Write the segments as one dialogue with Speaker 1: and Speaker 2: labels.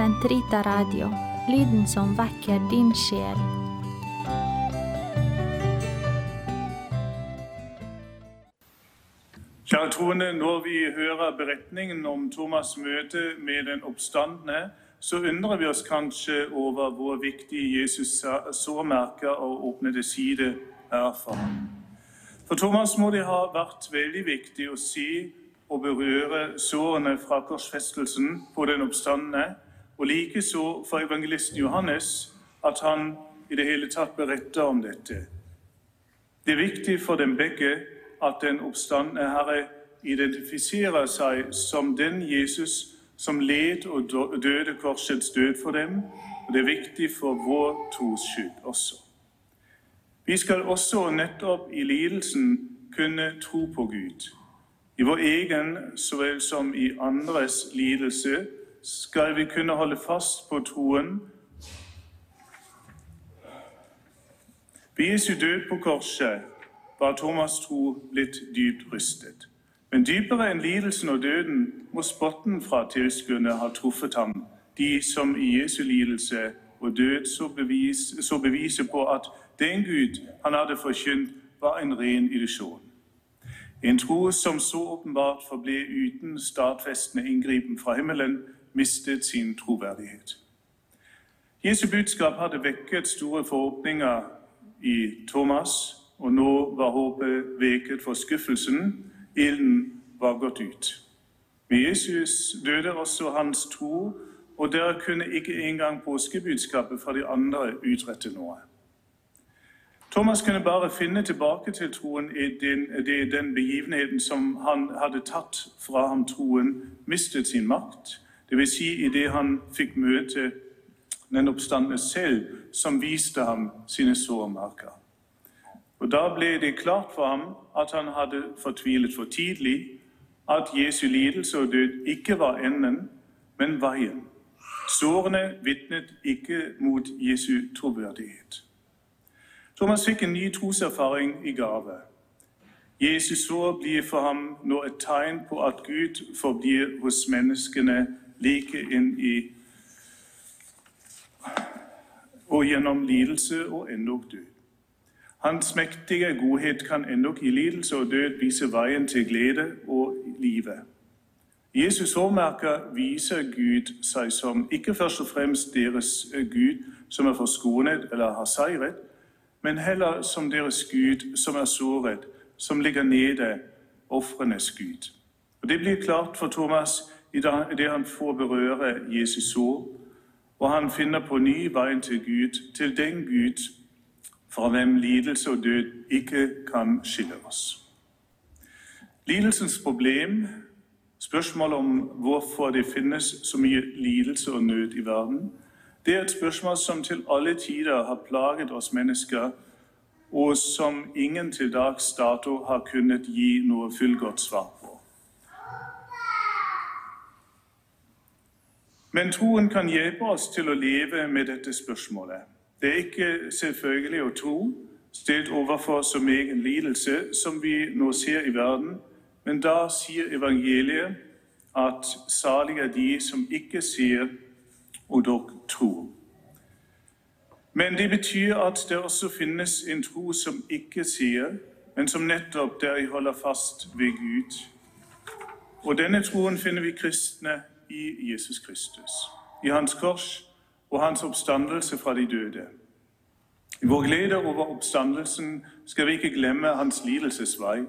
Speaker 1: Sentrita Radio, lyden som vekker din sjel.
Speaker 2: Kjære troende, når vi hører beretningen om Thomas' møte med den oppstandende, så undrer vi oss kanskje over hvor viktig Jesus sårmerker og åpnede side er for ham. For Thomas må det ha vært veldig viktig å si og berøre sårene fra korsfestelsen på den oppstandende, og likeså for evangelisten Johannes at han i det hele tatt beretter om dette. Det er viktig for dem begge at den oppstandende Herre identifiserer seg som den Jesus som led og døde korsets død for dem. Og det er viktig for vår tros skyld også. Vi skal også nettopp i lidelsen kunne tro på Gud. I vår egen så vel som i andres lidelse skal vi kunne holde fast på troen. Ved Jesu død på korset var Thomas' tro blitt dypt rystet. Men dypere enn lidelsen og døden må spotten fra tilskuerne ha truffet ham, de som i Jesu lidelse og død så, bevis, så beviser på at den Gud han hadde forkynt, var en ren illusjon. En tro som så åpenbart forble uten stadfestende inngripen fra himmelen, mistet sin troverdighet. Jesu budskap hadde vekket store forhåpninger i Thomas, og nå var håpet veket for skuffelsen Ilden var gått ut. Med Jesus døde også hans tro, og der kunne ikke engang påskebudskapet fra de andre utrette noe. Thomas kunne bare finne tilbake til troen i den, den begivenheten som han hadde tatt fra ham troen, mistet sin makt. Dvs. Si idet han fikk møte den oppstandende selv, som viste ham sine sårmerker. Og Da ble det klart for ham at han hadde fortvilet for tidlig, at Jesu lidelse og død ikke var enden, men veien. Sårene vitnet ikke mot Jesu troverdighet. Thomas fikk en ny troserfaring i gave. Jesus sår blir for ham nå et tegn på at Gud forblir hos menneskene like inn i og gjennom lidelse og endog død. Hans mektige godhet kan endog i lidelse og død vise veien til glede og livet. Jesus hårmerker viser Gud seg som ikke først og fremst deres Gud som er forskånet eller har seiret, men heller som deres Gud som er såret, som ligger nede, ofrenes Gud. Og Det blir klart for Thomas idet han får berøre Jesus sår, og han finner på ny veien til Gud, til den Gud fra hvem lidelse og død ikke kan skille oss. Lidelsens problem, spørsmålet om hvorfor det finnes så mye lidelse og nød i verden, det er et spørsmål som til alle tider har plaget oss mennesker, og som ingen til dags dato har kunnet gi noe fullgodt svar på. Men troen kan hjelpe oss til å leve med dette spørsmålet. Det er ikke selvfølgelig å tro, stilt overfor som egen lidelse som vi nå ser i verden, men da sier evangeliet at salig er de som ikke ser og dog tror. Men det betyr at det også finnes en tro som ikke sier, men som nettopp der de holder fast ved Gud. Og denne troen finner vi kristne i Jesus Kristus, i Hans kors og hans oppstandelse fra de døde. I vår glede over oppstandelsen skal vi ikke glemme hans lidelsesvei.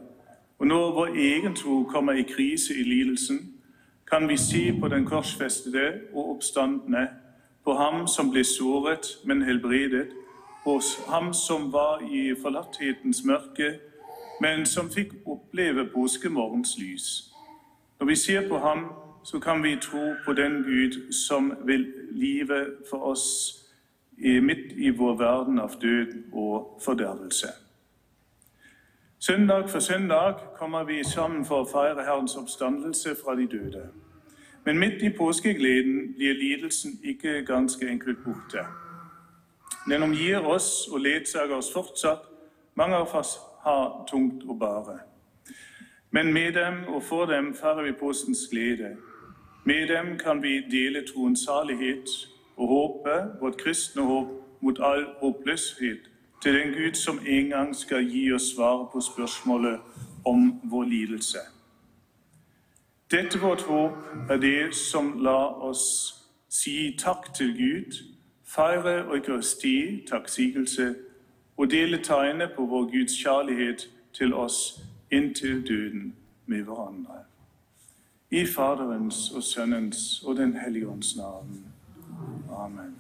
Speaker 2: Og når vår egen tro kommer i krise i lidelsen, kan vi si på den korsfestede og oppstandne, på ham som ble såret, men helbredet, hos ham som var i forlatthetens mørke, men som fikk oppleve påskemorgens lys. Når vi ser på ham, så kan vi tro på den Gud som vil live for oss midt i vår verden av død og fordervelse. Søndag for søndag kommer vi sammen for å feire Herrens oppstandelse fra de døde. Men midt i påskegleden blir lidelsen ikke ganske enkelt borte. Den omgir oss og ledsager oss fortsatt. Mange av oss har tungt å bære. Men med dem og for dem feirer vi påskens glede. Med dem kan vi dele troens salighet og håpe vårt kristne håp mot all håpløshet til den Gud som en gang skal gi oss svar på spørsmålet om vår lidelse. Dette vårt håp er det som lar oss si takk til Gud, feire eukarisти, takksigelse, og dele tegnet på vår Guds kjærlighet til oss inntil døden med hverandre. I Faderens og Sønnens og Den hellige ånds navn. Amen.